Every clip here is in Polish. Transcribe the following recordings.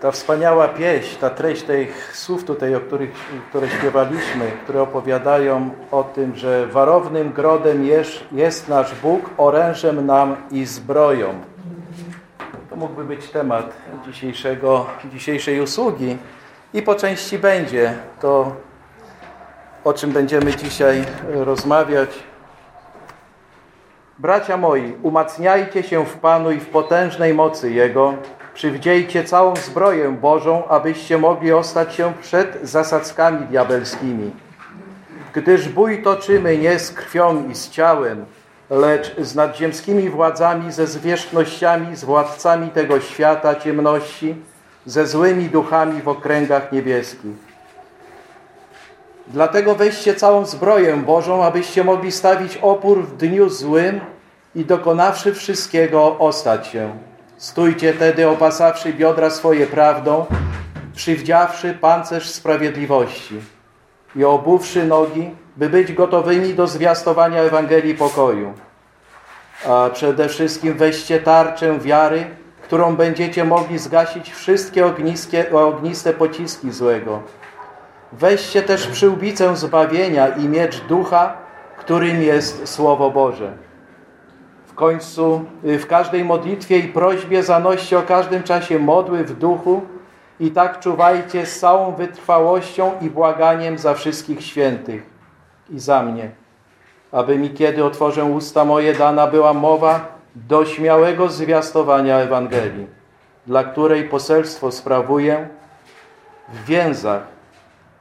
Ta wspaniała pieśń, ta treść tych słów tutaj, o których, które śpiewaliśmy, które opowiadają o tym, że warownym grodem jest, jest nasz Bóg, orężem nam i zbroją. To mógłby być temat dzisiejszego, dzisiejszej usługi i po części będzie to, o czym będziemy dzisiaj rozmawiać. Bracia moi, umacniajcie się w Panu i w potężnej mocy Jego, Przywdziejcie całą zbroję Bożą, abyście mogli ostać się przed zasadzkami diabelskimi. Gdyż bój toczymy nie z krwią i z ciałem, lecz z nadziemskimi władzami, ze zwierzchnościami, z władcami tego świata ciemności, ze złymi duchami w okręgach niebieskich. Dlatego weźcie całą zbroję Bożą, abyście mogli stawić opór w dniu złym i dokonawszy wszystkiego ostać się. Stójcie tedy opasawszy biodra swoje prawdą, przywdziawszy pancerz sprawiedliwości i obuwszy nogi, by być gotowymi do zwiastowania Ewangelii pokoju. A przede wszystkim weźcie tarczę wiary, którą będziecie mogli zgasić wszystkie ogniste pociski złego. Weźcie też przyłbicę zbawienia i miecz ducha, którym jest Słowo Boże końcu y, w każdej modlitwie i prośbie zanoście o każdym czasie modły w duchu i tak czuwajcie z całą wytrwałością i błaganiem za wszystkich świętych i za mnie, aby mi, kiedy otworzę usta moje, dana była mowa do śmiałego zwiastowania Ewangelii, dla której poselstwo sprawuję w więzach,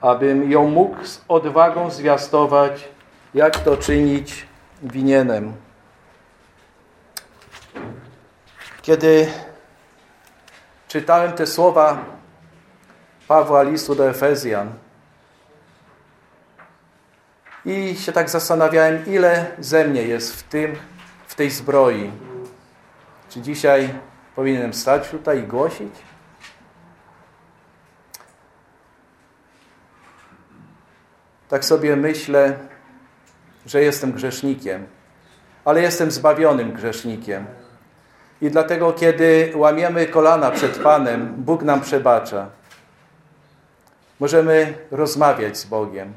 abym ją mógł z odwagą zwiastować, jak to czynić winienem. Kiedy czytałem te słowa Pawła listu do Efezjan i się tak zastanawiałem, ile ze mnie jest w tym, w tej zbroi. Czy dzisiaj powinienem stać tutaj i głosić? Tak sobie myślę, że jestem grzesznikiem, ale jestem zbawionym grzesznikiem. I dlatego, kiedy łamiemy kolana przed Panem, Bóg nam przebacza. Możemy rozmawiać z Bogiem.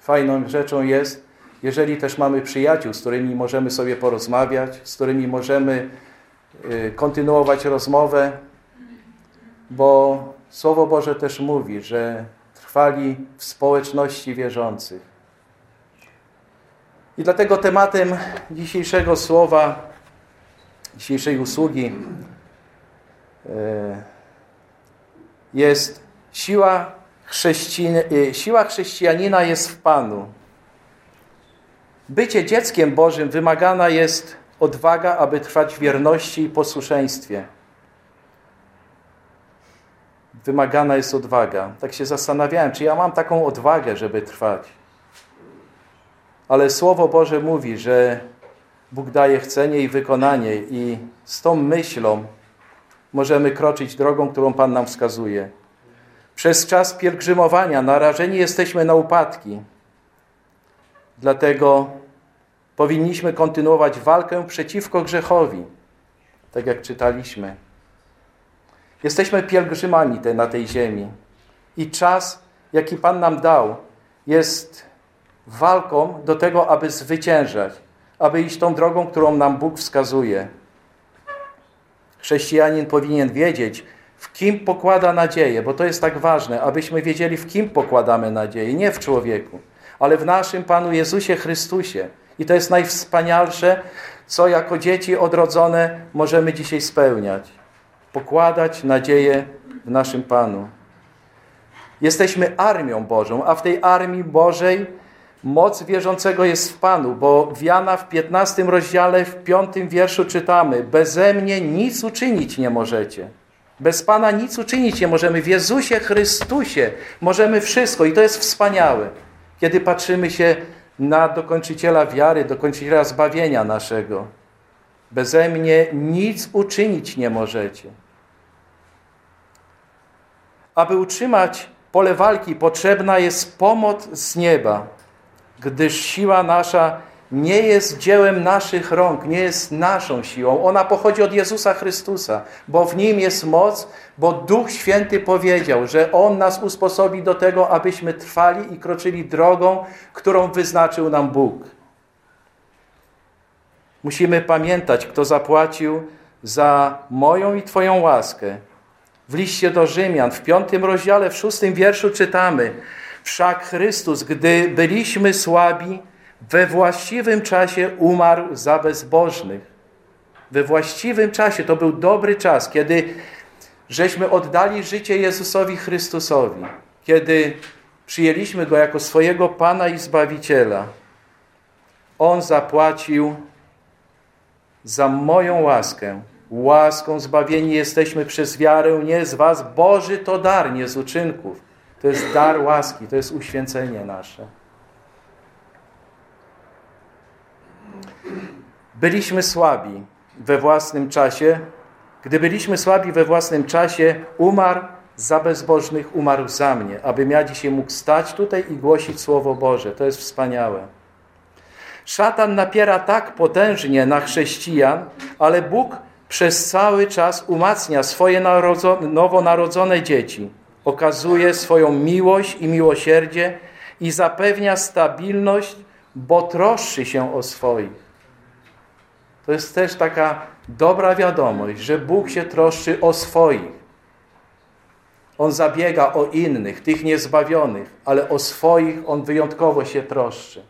Fajną rzeczą jest, jeżeli też mamy przyjaciół, z którymi możemy sobie porozmawiać, z którymi możemy y, kontynuować rozmowę, bo Słowo Boże też mówi, że trwali w społeczności wierzących. I dlatego tematem dzisiejszego słowa dzisiejszej usługi e, jest siła, e, siła chrześcijanina jest w Panu. Bycie dzieckiem Bożym wymagana jest odwaga, aby trwać w wierności i posłuszeństwie. Wymagana jest odwaga. Tak się zastanawiałem, czy ja mam taką odwagę, żeby trwać. Ale Słowo Boże mówi, że Bóg daje chcenie i wykonanie i z tą myślą możemy kroczyć drogą, którą Pan nam wskazuje. Przez czas pielgrzymowania narażeni jesteśmy na upadki. Dlatego powinniśmy kontynuować walkę przeciwko grzechowi, tak jak czytaliśmy. Jesteśmy pielgrzymami te, na tej ziemi i czas, jaki Pan nam dał, jest walką do tego, aby zwyciężać aby iść tą drogą, którą nam Bóg wskazuje. Chrześcijanin powinien wiedzieć, w kim pokłada nadzieję, bo to jest tak ważne, abyśmy wiedzieli, w kim pokładamy nadzieję, nie w człowieku, ale w naszym Panu Jezusie Chrystusie. I to jest najwspanialsze, co jako dzieci odrodzone możemy dzisiaj spełniać. Pokładać nadzieję w naszym Panu. Jesteśmy armią Bożą, a w tej armii Bożej Moc wierzącego jest w Panu, bo w Jana w 15 rozdziale, w 5 wierszu czytamy Beze mnie nic uczynić nie możecie. Bez Pana nic uczynić nie możemy. W Jezusie Chrystusie możemy wszystko i to jest wspaniałe. Kiedy patrzymy się na dokończyciela wiary, dokończyciela zbawienia naszego. Beze mnie nic uczynić nie możecie. Aby utrzymać pole walki, potrzebna jest pomoc z nieba gdyż siła nasza nie jest dziełem naszych rąk, nie jest naszą siłą. Ona pochodzi od Jezusa Chrystusa, bo w Nim jest moc, bo Duch Święty powiedział, że On nas usposobi do tego, abyśmy trwali i kroczyli drogą, którą wyznaczył nam Bóg. Musimy pamiętać, kto zapłacił za moją i Twoją łaskę. W liście do Rzymian, w piątym rozdziale, w szóstym wierszu czytamy Wszak Chrystus, gdy byliśmy słabi, we właściwym czasie umarł za bezbożnych. We właściwym czasie, to był dobry czas, kiedy żeśmy oddali życie Jezusowi Chrystusowi, kiedy przyjęliśmy Go jako swojego Pana i Zbawiciela. On zapłacił za moją łaskę. Łaską zbawieni jesteśmy przez wiarę, nie z was. Boży to dar, nie z uczynków. To jest dar łaski, to jest uświęcenie nasze. Byliśmy słabi we własnym czasie. Gdy byliśmy słabi we własnym czasie, umarł za bezbożnych, umarł za mnie, abym ja dzisiaj mógł stać tutaj i głosić Słowo Boże. To jest wspaniałe. Szatan napiera tak potężnie na chrześcijan, ale Bóg przez cały czas umacnia swoje nowonarodzone dzieci. Okazuje swoją miłość i miłosierdzie i zapewnia stabilność, bo troszczy się o swoich. To jest też taka dobra wiadomość, że Bóg się troszczy o swoich. On zabiega o innych, tych niezbawionych, ale o swoich On wyjątkowo się troszczy.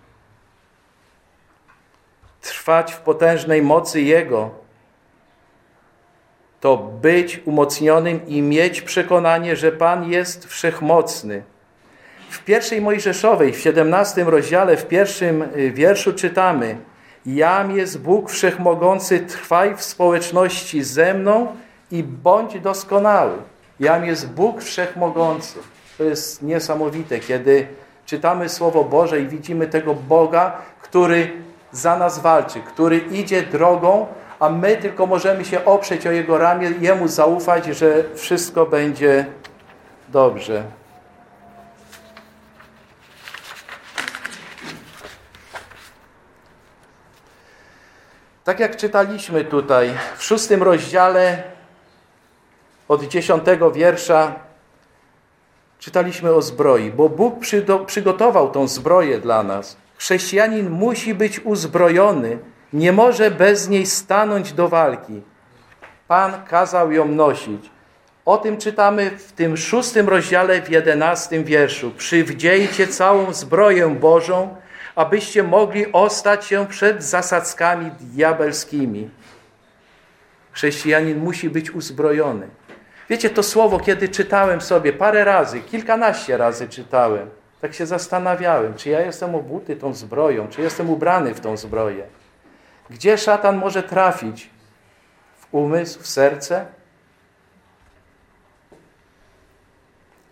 Trwać w potężnej mocy Jego to być umocnionym i mieć przekonanie, że Pan jest wszechmocny. W pierwszej Mojżeszowej, w 17 rozdziale, w pierwszym y, wierszu czytamy – Jam jest Bóg Wszechmogący, trwaj w społeczności ze mną i bądź doskonały. Jam jest Bóg Wszechmogący. To jest niesamowite, kiedy czytamy Słowo Boże i widzimy tego Boga, który za nas walczy, który idzie drogą, a my tylko możemy się oprzeć o Jego ramię, Jemu zaufać, że wszystko będzie dobrze. Tak jak czytaliśmy tutaj w szóstym rozdziale od dziesiątego wiersza czytaliśmy o zbroi, bo Bóg przygotował tą zbroję dla nas. Chrześcijanin musi być uzbrojony, nie może bez niej stanąć do walki. Pan kazał ją nosić. O tym czytamy w tym szóstym rozdziale w jedenastym wierszu. Przywdziejcie całą zbroję Bożą, abyście mogli ostać się przed zasadzkami diabelskimi. Chrześcijanin musi być uzbrojony. Wiecie, to słowo, kiedy czytałem sobie parę razy, kilkanaście razy czytałem, tak się zastanawiałem, czy ja jestem obuty tą zbroją, czy jestem ubrany w tą zbroję. Gdzie szatan może trafić? W umysł, w serce?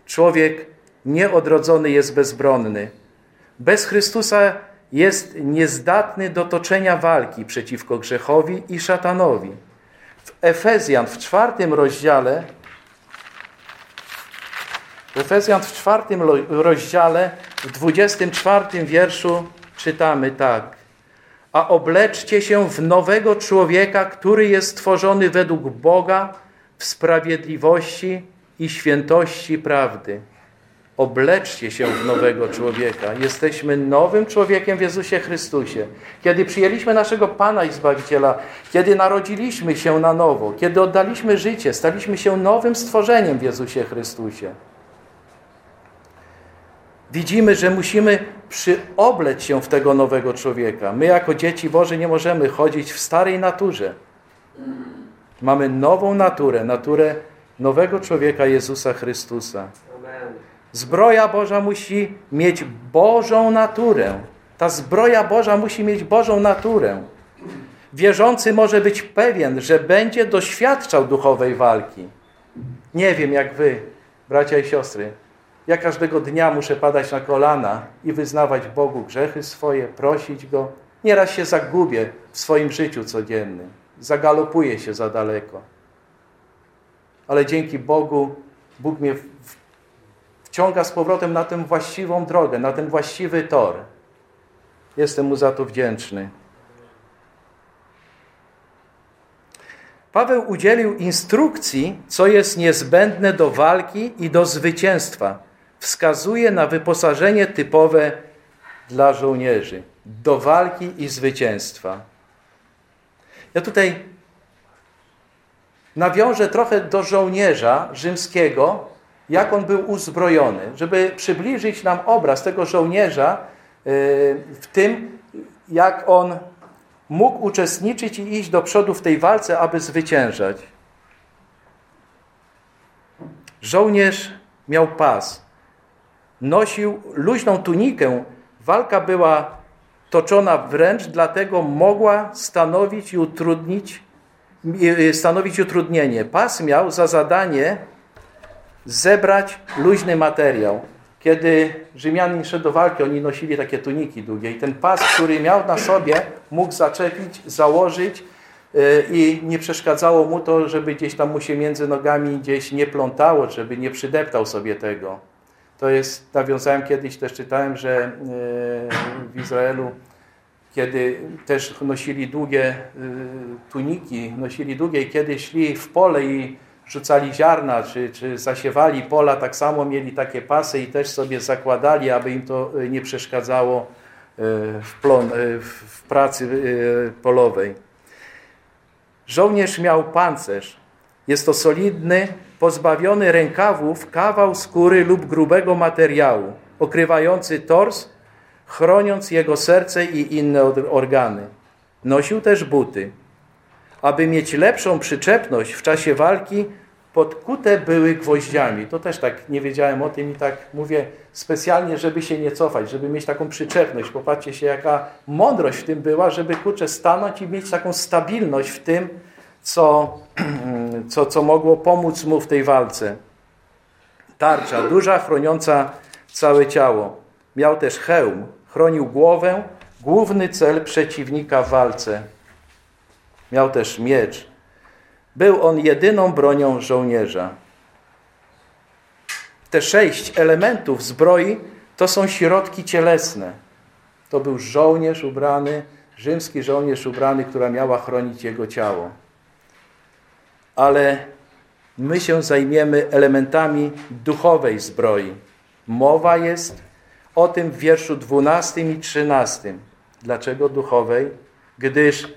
Człowiek nieodrodzony jest bezbronny. Bez Chrystusa jest niezdatny do toczenia walki przeciwko grzechowi i szatanowi. W Efezjan w czwartym rozdziale w Efezjan w czwartym rozdziale w dwudziestym czwartym wierszu czytamy tak. A obleczcie się w nowego człowieka, który jest stworzony według Boga w sprawiedliwości i świętości prawdy. Obleczcie się w nowego człowieka. Jesteśmy nowym człowiekiem w Jezusie Chrystusie. Kiedy przyjęliśmy naszego Pana i Zbawiciela, kiedy narodziliśmy się na nowo, kiedy oddaliśmy życie, staliśmy się nowym stworzeniem w Jezusie Chrystusie. Widzimy, że musimy przyobleć się w tego nowego człowieka. My jako dzieci Boże nie możemy chodzić w starej naturze. Mamy nową naturę, naturę nowego człowieka Jezusa Chrystusa. Zbroja Boża musi mieć Bożą naturę. Ta zbroja Boża musi mieć Bożą naturę. Wierzący może być pewien, że będzie doświadczał duchowej walki. Nie wiem jak wy, bracia i siostry. Ja każdego dnia muszę padać na kolana i wyznawać Bogu grzechy swoje, prosić Go. Nieraz się zagubię w swoim życiu codziennym. Zagalopuję się za daleko. Ale dzięki Bogu Bóg mnie wciąga z powrotem na tę właściwą drogę, na ten właściwy tor. Jestem mu za to wdzięczny. Paweł udzielił instrukcji, co jest niezbędne do walki i do zwycięstwa. Wskazuje na wyposażenie typowe dla żołnierzy do walki i zwycięstwa. Ja tutaj nawiążę trochę do żołnierza rzymskiego, jak on był uzbrojony, żeby przybliżyć nam obraz tego żołnierza yy, w tym, jak on mógł uczestniczyć i iść do przodu w tej walce, aby zwyciężać. Żołnierz miał pas. Nosił luźną tunikę. Walka była toczona wręcz, dlatego mogła stanowić i utrudnić, stanowić utrudnienie. Pas miał za zadanie zebrać luźny materiał. Kiedy Rzymianin szedł do walki, oni nosili takie tuniki długie i ten pas, który miał na sobie, mógł zaczepić, założyć y, i nie przeszkadzało mu to, żeby gdzieś tam mu się między nogami gdzieś nie plątało, żeby nie przydeptał sobie tego. To jest, nawiązałem kiedyś, też czytałem, że y, w Izraelu, kiedy też nosili długie y, tuniki, nosili długie i kiedy szli w pole i rzucali ziarna, czy, czy zasiewali pola, tak samo mieli takie pasy i też sobie zakładali, aby im to e, nie przeszkadzało e, w, plon, e, w pracy polowej. Żołnierz miał pancerz. Jest to solidny, pozbawiony rękawów kawał skóry lub grubego materiału, okrywający tors, chroniąc jego serce i inne organy. Nosił też buty. Aby mieć lepszą przyczepność w czasie walki, podkute były gwoździami. To też tak nie wiedziałem o tym i tak mówię specjalnie, żeby się nie cofać, żeby mieć taką przyczepność. Popatrzcie się, jaka mądrość w tym była, żeby kurczę stanąć i mieć taką stabilność w tym, co, co, co mogło pomóc mu w tej walce. Tarcza, duża, chroniąca całe ciało. Miał też hełm, chronił głowę, główny cel przeciwnika w walce. Miał też miecz. Był on jedyną bronią żołnierza. Te sześć elementów zbroi to są środki cielesne. To był żołnierz ubrany, rzymski żołnierz ubrany, która miała chronić jego ciało. Ale my się zajmiemy elementami duchowej zbroi. Mowa jest o tym w wierszu 12 i 13. Dlaczego duchowej? Gdyż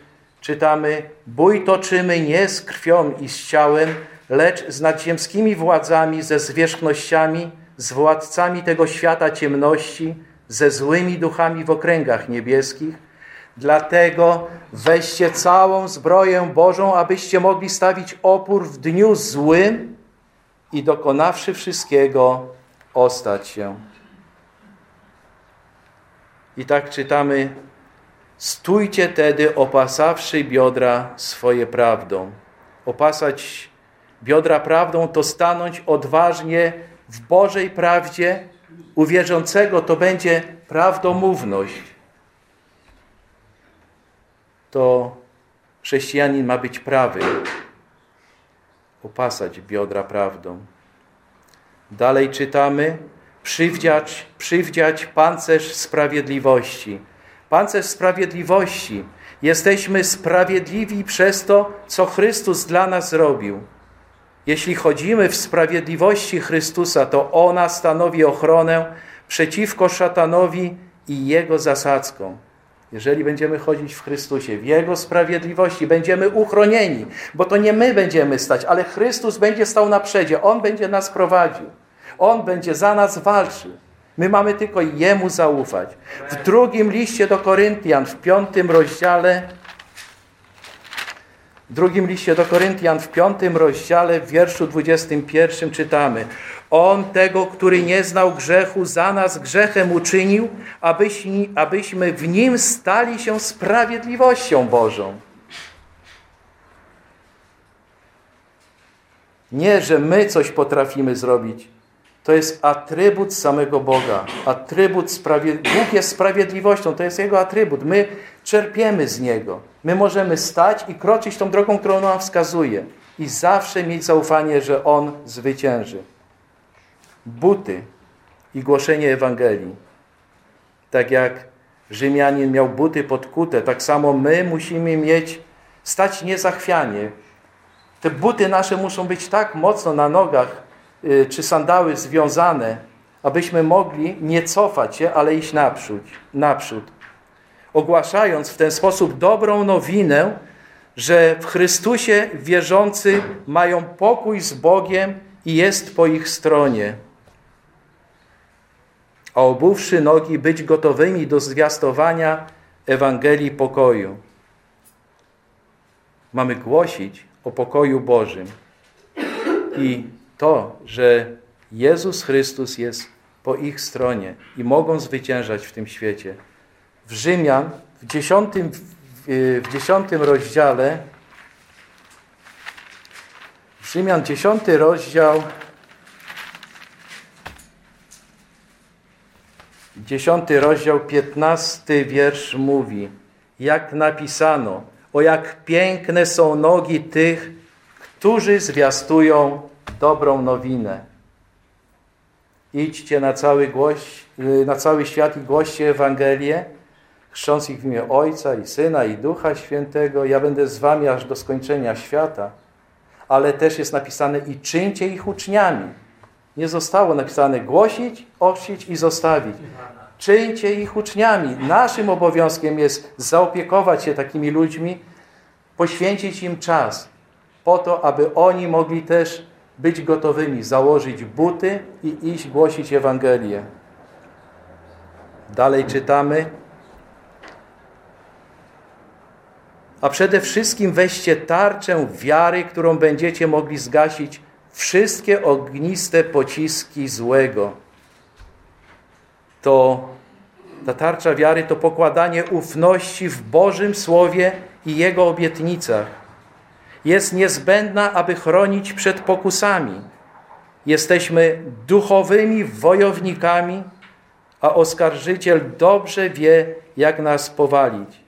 czytamy, bój toczymy nie z krwią i z ciałem, lecz z nadziemskimi władzami, ze zwierzchnościami, z władcami tego świata ciemności, ze złymi duchami w okręgach niebieskich. Dlatego weźcie całą zbroję Bożą, abyście mogli stawić opór w dniu złym i dokonawszy wszystkiego, ostać się. I tak czytamy Stójcie tedy, opasawszy biodra swoje prawdą. Opasać biodra prawdą to stanąć odważnie w Bożej prawdzie. U wierzącego to będzie prawdomówność. To chrześcijanin ma być prawy. Opasać biodra prawdą. Dalej czytamy, przywdziać, przywdziać pancerz sprawiedliwości pancerz sprawiedliwości. Jesteśmy sprawiedliwi przez to, co Chrystus dla nas zrobił. Jeśli chodzimy w sprawiedliwości Chrystusa, to ona stanowi ochronę przeciwko szatanowi i jego zasadzkom. Jeżeli będziemy chodzić w Chrystusie, w Jego sprawiedliwości, będziemy uchronieni, bo to nie my będziemy stać, ale Chrystus będzie stał na przedzie. On będzie nas prowadził. On będzie za nas walczył. My mamy tylko Jemu zaufać. W drugim liście do Koryntian, w piątym rozdziale, w drugim liście do Koryntian, w piątym rozdziale, w wierszu 21 czytamy On tego, który nie znał grzechu, za nas grzechem uczynił, abyśmy, w Nim stali się sprawiedliwością Bożą. Nie, że my coś potrafimy zrobić, to jest atrybut samego Boga. Atrybut. Bóg jest sprawiedliwością, to jest Jego atrybut. My czerpiemy z Niego. My możemy stać i kroczyć tą drogą, którą nam wskazuje. I zawsze mieć zaufanie, że On zwycięży. Buty i głoszenie Ewangelii. Tak jak Rzymianin miał buty podkute, tak samo my musimy mieć, stać niezachwianie. Te buty nasze muszą być tak mocno na nogach, y, czy sandały związane, abyśmy mogli nie cofać się, ale iść naprzód. naprzód. Ogłaszając w ten sposób dobrą nowinę, że w Chrystusie wierzący mają pokój z Bogiem i jest po ich stronie. A obuwszy nogi, być gotowymi do zwiastowania Ewangelii pokoju. Mamy głosić o pokoju Bożym i to, że Jezus Chrystus jest po ich stronie i mogą zwyciężać w tym świecie. W Rzymian w dziesiątym, w dziesiątym rozdziale Rzymian dziesiąty rozdział dziesiąty rozdział, piętnasty wiersz mówi jak napisano, o jak piękne są nogi tych, którzy zwiastują dobrą nowinę. Idźcie na cały, głoś, na cały świat i głoście Ewangelię, chrząc ich w imię Ojca i Syna i Ducha Świętego. Ja będę z wami aż do skończenia świata. Ale też jest napisane i czyńcie ich uczniami. Nie zostało napisane głosić, ochrzcić i zostawić. Czyńcie ich uczniami. Naszym obowiązkiem jest zaopiekować się takimi ludźmi, poświęcić im czas po to, aby oni mogli też być gotowymi założyć buty i iść głosić Ewangelię. Dalej czytamy. A przede wszystkim weźcie tarczę wiary, którą będziecie mogli zgasić wszystkie ogniste pociski złego. To ta tarcza wiary to pokładanie ufności w Bożym Słowie i Jego obietnicach jest niezbędna, aby chronić przed pokusami. Jesteśmy duchowymi wojownikami, a oskarżyciel dobrze wie, jak nas powalić.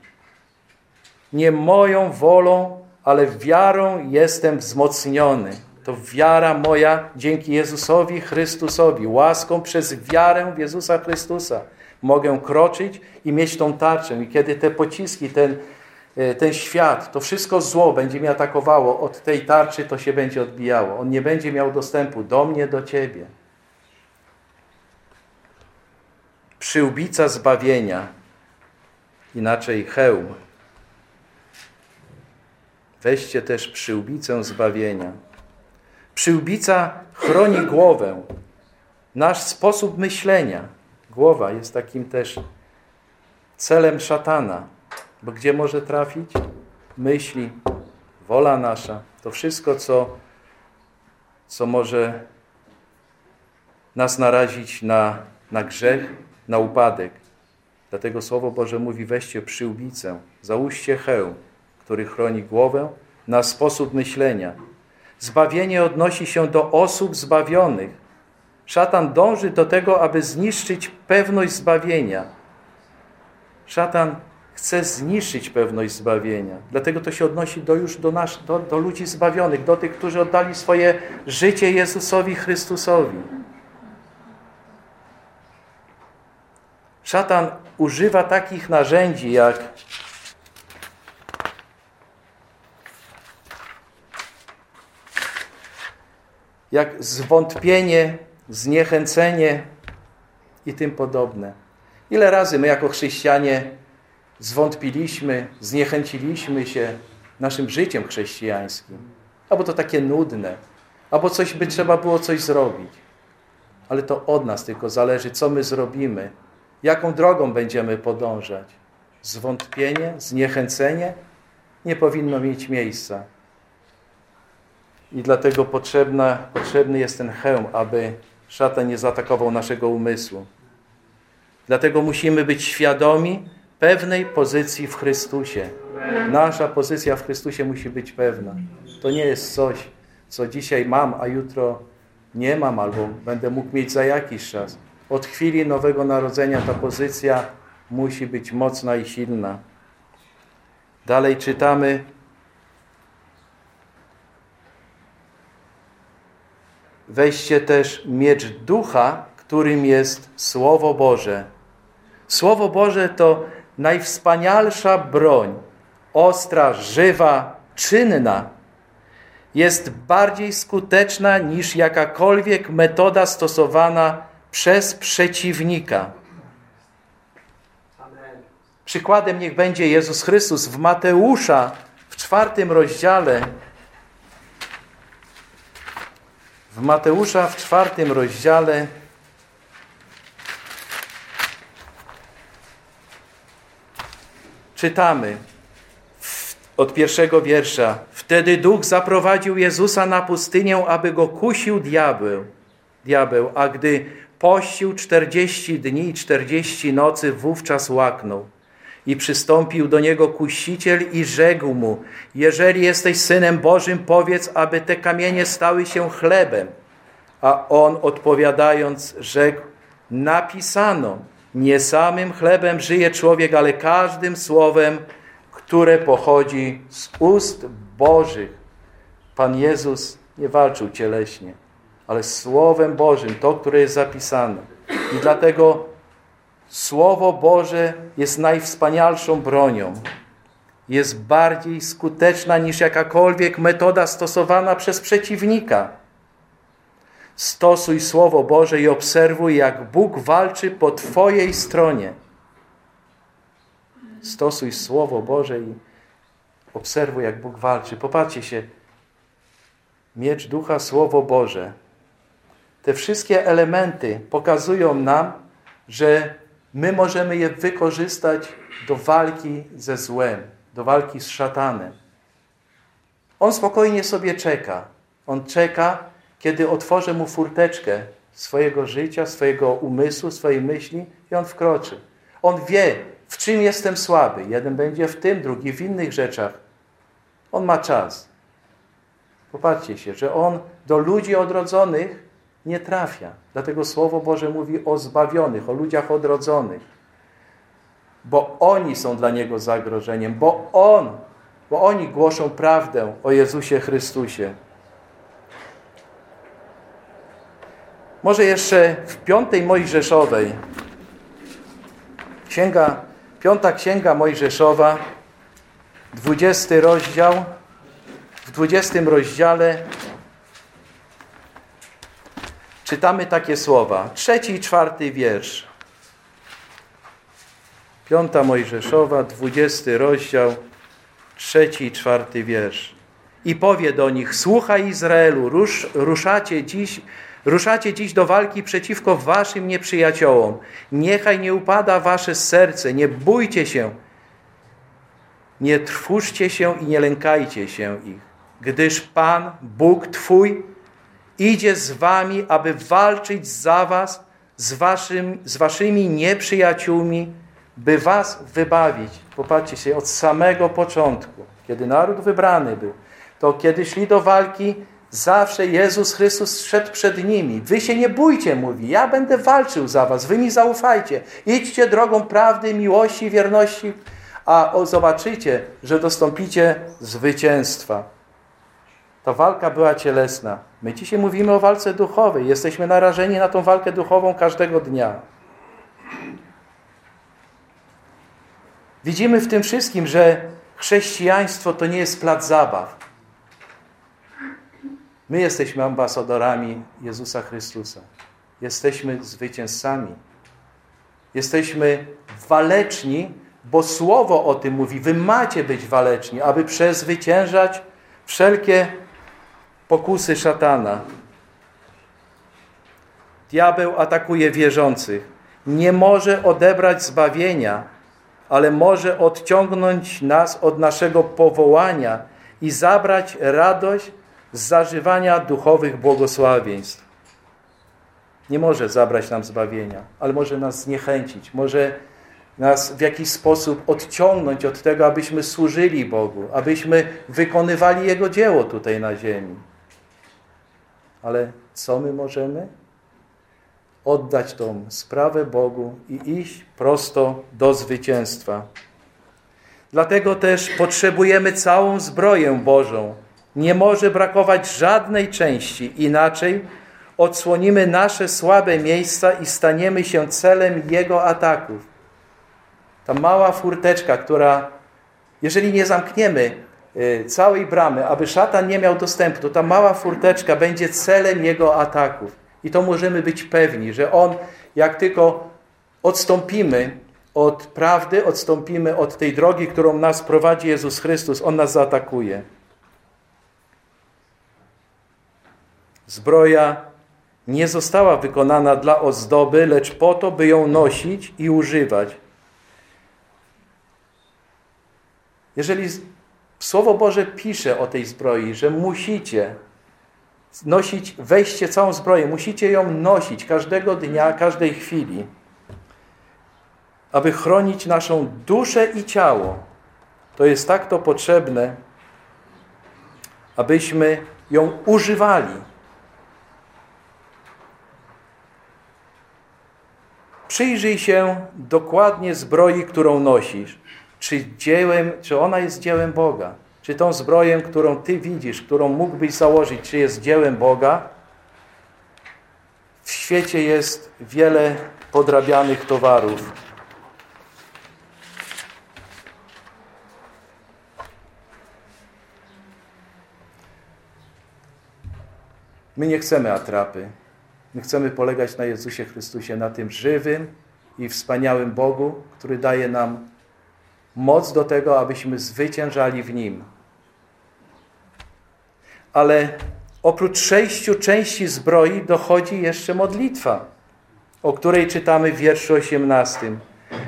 Nie moją wolą, ale wiarą jestem wzmocniony. To wiara moja dzięki Jezusowi Chrystusowi, łaską przez wiarę w Jezusa Chrystusa mogę kroczyć i mieć tą tarczę. I kiedy te pociski, ten E, ten świat, to wszystko zło będzie mnie atakowało, od tej tarczy to się będzie odbijało. On nie będzie miał dostępu do mnie, do Ciebie. Przyłbica zbawienia, inaczej hełm. Weźcie też przyłbicę zbawienia. Przyłbica chroni głowę, nasz sposób myślenia. Głowa jest takim też celem szatana bo gdzie może trafić? Myśli, wola nasza, to wszystko, co, co może nas narazić na, na grzech, na upadek. Dlatego Słowo Boże mówi, weźcie przyłbicę, załóżcie hełm, który chroni głowę, na sposób myślenia. Zbawienie odnosi się do osób zbawionych. Szatan dąży do tego, aby zniszczyć pewność zbawienia. Szatan chce zniszczyć pewność zbawienia. Dlatego to się odnosi do już do, nas, do, do ludzi zbawionych, do tych, którzy oddali swoje życie Jezusowi Chrystusowi. Szatan używa takich narzędzi jak jak zwątpienie, zniechęcenie i tym podobne. Ile razy my jako chrześcijanie zwątpiliśmy, zniechęciliśmy się naszym życiem chrześcijańskim. Albo to takie nudne, albo coś by trzeba było coś zrobić. Ale to od nas tylko zależy, co my zrobimy, jaką drogą będziemy podążać. Zwątpienie, zniechęcenie nie powinno mieć miejsca. I dlatego potrzebna, potrzebny jest ten hełm, aby szatan nie zaatakował naszego umysłu. Dlatego musimy być świadomi, pewnej pozycji w Chrystusie. Nasza pozycja w Chrystusie musi być pewna. To nie jest coś, co dzisiaj mam, a jutro nie mam, albo będę mógł mieć za jakiś czas. Od chwili Nowego Narodzenia ta pozycja musi być mocna i silna. Dalej czytamy Weźcie też miecz ducha, którym jest Słowo Boże Słowo Boże to najwspanialsza broń, ostra, żywa, czynna. Jest bardziej skuteczna niż jakakolwiek metoda stosowana przez przeciwnika. Przykładem niech będzie Jezus Chrystus w Mateusza w czwartym rozdziale. W Mateusza w czwartym rozdziale czytamy od pierwszego wiersza. Wtedy duch zaprowadził Jezusa na pustynię, aby go kusił diabeł. diabeł a gdy pościł czterdzieści dni i czterdzieści nocy, wówczas łaknął. I przystąpił do niego kusiciel i rzekł mu, jeżeli jesteś Synem Bożym, powiedz, aby te kamienie stały się chlebem. A on odpowiadając rzekł, napisano, nie samym chlebem żyje człowiek, ale każdym słowem, które pochodzi z ust Bożych. Pan Jezus nie walczył cieleśnie, ale Słowem Bożym, to, które jest zapisane. I dlatego Słowo Boże jest najwspanialszą bronią. Jest bardziej skuteczna niż jakakolwiek metoda stosowana przez przeciwnika. Stosuj Słowo Boże i obserwuj, jak Bóg walczy po Twojej stronie. Stosuj Słowo Boże i obserwuj, jak Bóg walczy. Popatrzcie się. Miecz Ducha, Słowo Boże. Te wszystkie elementy pokazują nam, że my możemy je wykorzystać do walki ze złem, do walki z szatanem. On spokojnie sobie czeka. On czeka, kiedy otworzę mu furteczkę swojego życia, swojego umysłu, swojej myśli i on wkroczy. On wie, w czym jestem słaby. Jeden będzie w tym, drugi w innych rzeczach. On ma czas. Popatrzcie się, że on do ludzi odrodzonych nie trafia. Dlatego Słowo Boże mówi o zbawionych, o ludziach odrodzonych. Bo oni są dla Niego zagrożeniem, bo On, bo oni głoszą prawdę o Jezusie Chrystusie. Może jeszcze w piątej Mojżeszowej, księga, piąta księga Mojżeszowa, dwudziesty rozdział, w dwudziestym rozdziale czytamy takie słowa. Trzeci i czwarty wiersz. Piąta Mojżeszowa, dwudziesty rozdział, trzeci i czwarty wiersz. I powie do nich, słuchaj Izraelu, rusz, ruszacie dziś Ruszacie dziś do walki przeciwko waszym nieprzyjaciołom. Niechaj nie upada wasze serce, nie bójcie się, nie trwóżcie się i nie lękajcie się ich, gdyż Pan, Bóg Twój, idzie z wami, aby walczyć za was, z, waszym, z waszymi nieprzyjaciółmi, by was wybawić. Popatrzcie się, od samego początku, kiedy naród wybrany był, to kiedy szli do walki, Zawsze Jezus Chrystus szedł przed nimi. Wy się nie bójcie, mówi. Ja będę walczył za was. Wy mi zaufajcie. Idźcie drogą prawdy, miłości, wierności, a zobaczycie, że dostąpicie zwycięstwa. Ta walka była cielesna. My dzisiaj mówimy o walce duchowej. Jesteśmy narażeni na tą walkę duchową każdego dnia. Widzimy w tym wszystkim, że chrześcijaństwo to nie jest plac zabaw. My jesteśmy ambasadorami Jezusa Chrystusa. Jesteśmy zwycięzcami. Jesteśmy waleczni, bo Słowo o tym mówi. Wy macie być waleczni, aby przezwyciężać wszelkie pokusy szatana. Diabeł atakuje wierzących. Nie może odebrać zbawienia, ale może odciągnąć nas od naszego powołania i zabrać radość z zażywania duchowych błogosławieństw. Nie może zabrać nam zbawienia, ale może nas zniechęcić, może nas w jakiś sposób odciągnąć od tego, abyśmy służyli Bogu, abyśmy wykonywali Jego dzieło tutaj na ziemi. Ale co my możemy? Oddać tą sprawę Bogu i iść prosto do zwycięstwa. Dlatego też potrzebujemy całą zbroję Bożą, nie może brakować żadnej części, inaczej odsłonimy nasze słabe miejsca i staniemy się celem Jego ataków. Ta mała furteczka, która, jeżeli nie zamkniemy całej bramy, aby szatan nie miał dostępu, to ta mała furteczka będzie celem jego ataków. I to możemy być pewni, że on, jak tylko odstąpimy od prawdy, odstąpimy od tej drogi, którą nas prowadzi Jezus Chrystus, on nas zaatakuje. Zbroja nie została wykonana dla ozdoby, lecz po to, by ją nosić i używać. Jeżeli Słowo Boże pisze o tej zbroi, że musicie nosić, weźcie całą zbroję, musicie ją nosić każdego dnia, każdej chwili, aby chronić naszą duszę i ciało. To jest tak to potrzebne, abyśmy ją używali. Przyjrzyj się dokładnie zbroi, którą nosisz. Czy, dziełem, czy ona jest dziełem Boga? Czy tą zbroję, którą Ty widzisz, którą mógłbyś założyć, czy jest dziełem Boga? W świecie jest wiele podrabianych towarów. My nie chcemy atrapy. My chcemy polegać na Jezusie Chrystusie, na tym żywym i wspaniałym Bogu, który daje nam moc do tego, abyśmy zwyciężali w Nim. Ale oprócz sześciu części zbroi dochodzi jeszcze modlitwa, o której czytamy w wierszu 18.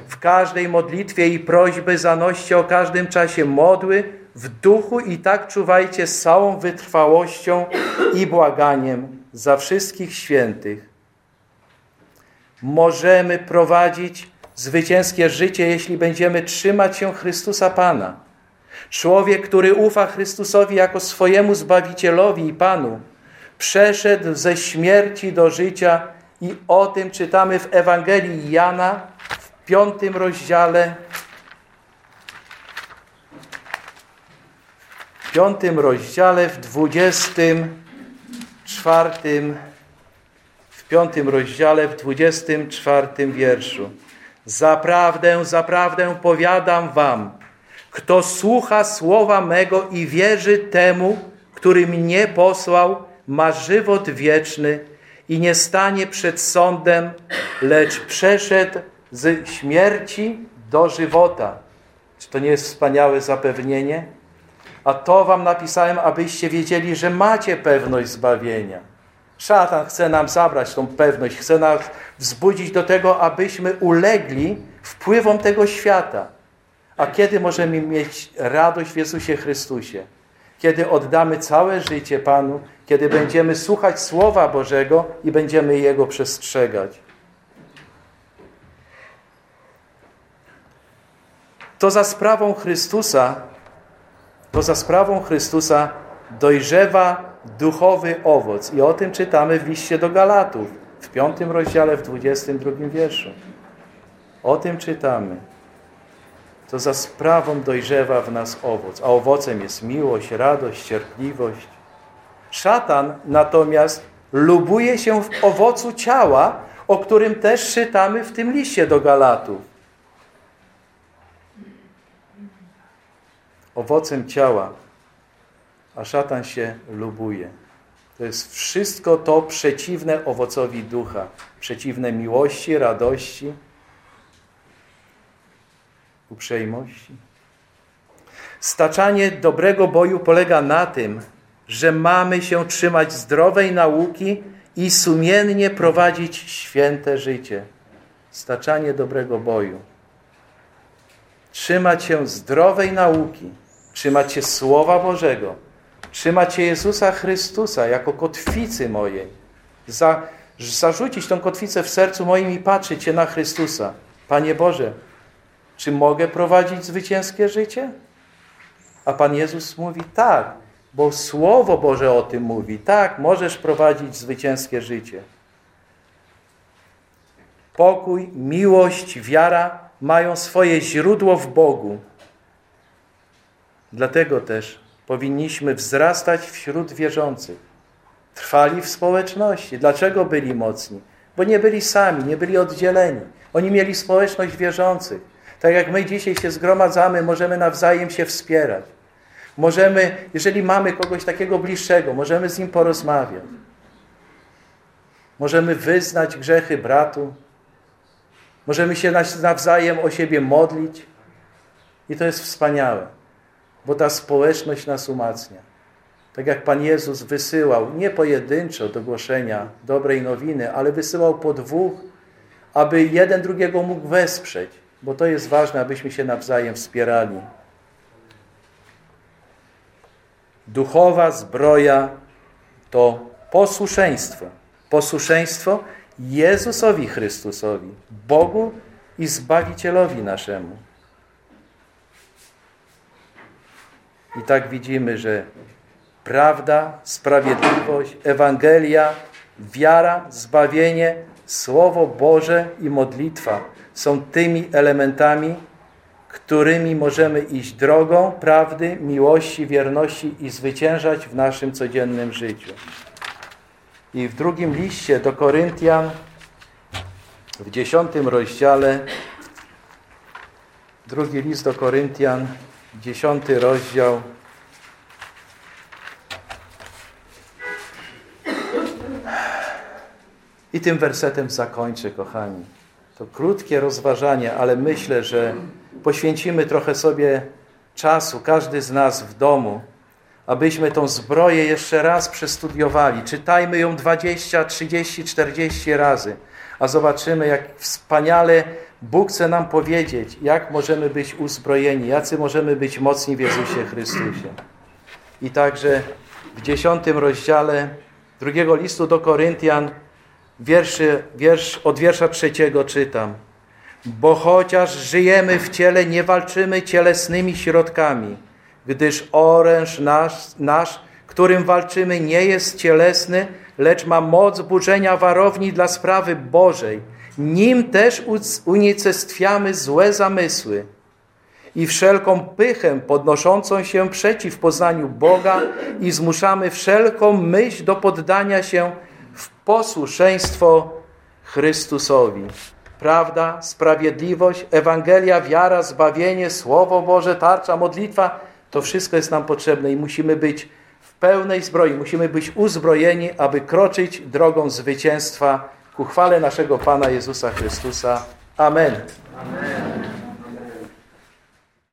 W każdej modlitwie i prośby zanoście o każdym czasie modły w duchu i tak czuwajcie z całą wytrwałością i błaganiem za wszystkich świętych. Możemy prowadzić zwycięskie życie, jeśli będziemy trzymać się Chrystusa Pana. Człowiek, który ufa Chrystusowi jako swojemu Zbawicielowi i Panu, przeszedł ze śmierci do życia i o tym czytamy w Ewangelii Jana w piątym rozdziale. W piątym rozdziale, w dwudziestym czwartym, w piątym rozdziale, w dwudziestym czwartym wierszu. Zaprawdę, zaprawdę powiadam wam, kto słucha słowa mego i wierzy temu, który mnie posłał, ma żywot wieczny i nie stanie przed sądem, lecz przeszedł z śmierci do żywota. Czy to nie jest wspaniałe zapewnienie? A to wam napisałem, abyście wiedzieli, że macie pewność zbawienia. Szatan chce nam zabrać tą pewność, chce nas wzbudzić do tego, abyśmy ulegli wpływom tego świata. A kiedy możemy mieć radość w Jezusie Chrystusie? Kiedy oddamy całe życie Panu, kiedy będziemy słuchać Słowa Bożego i będziemy Jego przestrzegać. To za sprawą Chrystusa, to za sprawą Chrystusa dojrzewa duchowy owoc. I o tym czytamy w liście do Galatów, w piątym rozdziale, w dwudziestym drugim wierszu. O tym czytamy. To za sprawą dojrzewa w nas owoc, a owocem jest miłość, radość, cierpliwość. Szatan natomiast lubuje się w owocu ciała, o którym też czytamy w tym liście do Galatów. Owocem ciała a szatan się lubuje. To jest wszystko to przeciwne owocowi ducha, przeciwne miłości, radości, uprzejmości. Staczanie dobrego boju polega na tym, że mamy się trzymać zdrowej nauki i sumiennie prowadzić święte życie. Staczanie dobrego boju. Trzymać się zdrowej nauki, trzymać się Słowa Bożego, Trzymacie Jezusa Chrystusa jako kotwicy mojej. Za, zarzucić tą kotwicę w sercu moim i patrzeć na Chrystusa. Panie Boże, czy mogę prowadzić zwycięskie życie? A Pan Jezus mówi tak, bo Słowo Boże o tym mówi. Tak, możesz prowadzić zwycięskie życie. Pokój, miłość, wiara mają swoje źródło w Bogu. Dlatego też powinniśmy wzrastać wśród wierzących. Trwali w społeczności. Dlaczego byli mocni? Bo nie byli sami, nie byli oddzieleni. Oni mieli społeczność wierzących. Tak jak my dzisiaj się zgromadzamy, możemy nawzajem się wspierać. Możemy, jeżeli mamy kogoś takiego bliższego, możemy z nim porozmawiać. Możemy wyznać grzechy bratu. Możemy się nawzajem o siebie modlić. I to jest wspaniałe, bo ta społeczność nas umacnia. Tak jak Pan Jezus wysyłał nie pojedynczo do głoszenia dobrej nowiny, ale wysyłał po dwóch, aby jeden drugiego mógł wesprzeć, bo to jest ważne, abyśmy się nawzajem wspierali. Duchowa zbroja to posłuszeństwo. Posłuszeństwo Jezusowi Chrystusowi, Bogu i Zbawicielowi naszemu. I tak widzimy, że prawda, sprawiedliwość, Ewangelia, wiara, zbawienie, Słowo Boże i modlitwa są tymi elementami, którymi możemy iść drogą prawdy, miłości, wierności i zwyciężać w naszym codziennym życiu. I w drugim liście do Koryntian, w dziesiątym rozdziale, drugi list do Koryntian, dziesiąty rozdział, I tym wersetem zakończę, kochani. To krótkie rozważanie, ale myślę, że poświęcimy trochę sobie czasu, każdy z nas w domu, abyśmy tą zbroję jeszcze raz przestudiowali. Czytajmy ją 20, 30, 40 razy, a zobaczymy, jak wspaniale Bóg chce nam powiedzieć, jak możemy być uzbrojeni, jacy możemy być mocni w Jezusie Chrystusie. I także w dziesiątym rozdziale drugiego listu do Koryntian wierszy, wiersz, od wiersza trzeciego czytam. Bo chociaż żyjemy w ciele, nie walczymy cielesnymi środkami, gdyż oręż nasz, nasz, którym walczymy, nie jest cielesny, lecz ma moc burzenia warowni dla sprawy Bożej. Nim też unicestwiamy złe zamysły i wszelką pychę podnoszącą się przeciw poznaniu Boga i zmuszamy wszelką myśl do poddania się w posłuszeństwo Chrystusowi. Prawda, sprawiedliwość, Ewangelia, wiara, zbawienie, Słowo Boże, tarcza, modlitwa, to wszystko jest nam potrzebne i musimy być w pełnej zbroi, musimy być uzbrojeni, aby kroczyć drogą zwycięstwa ku chwale naszego Pana Jezusa Chrystusa. Amen. Amen.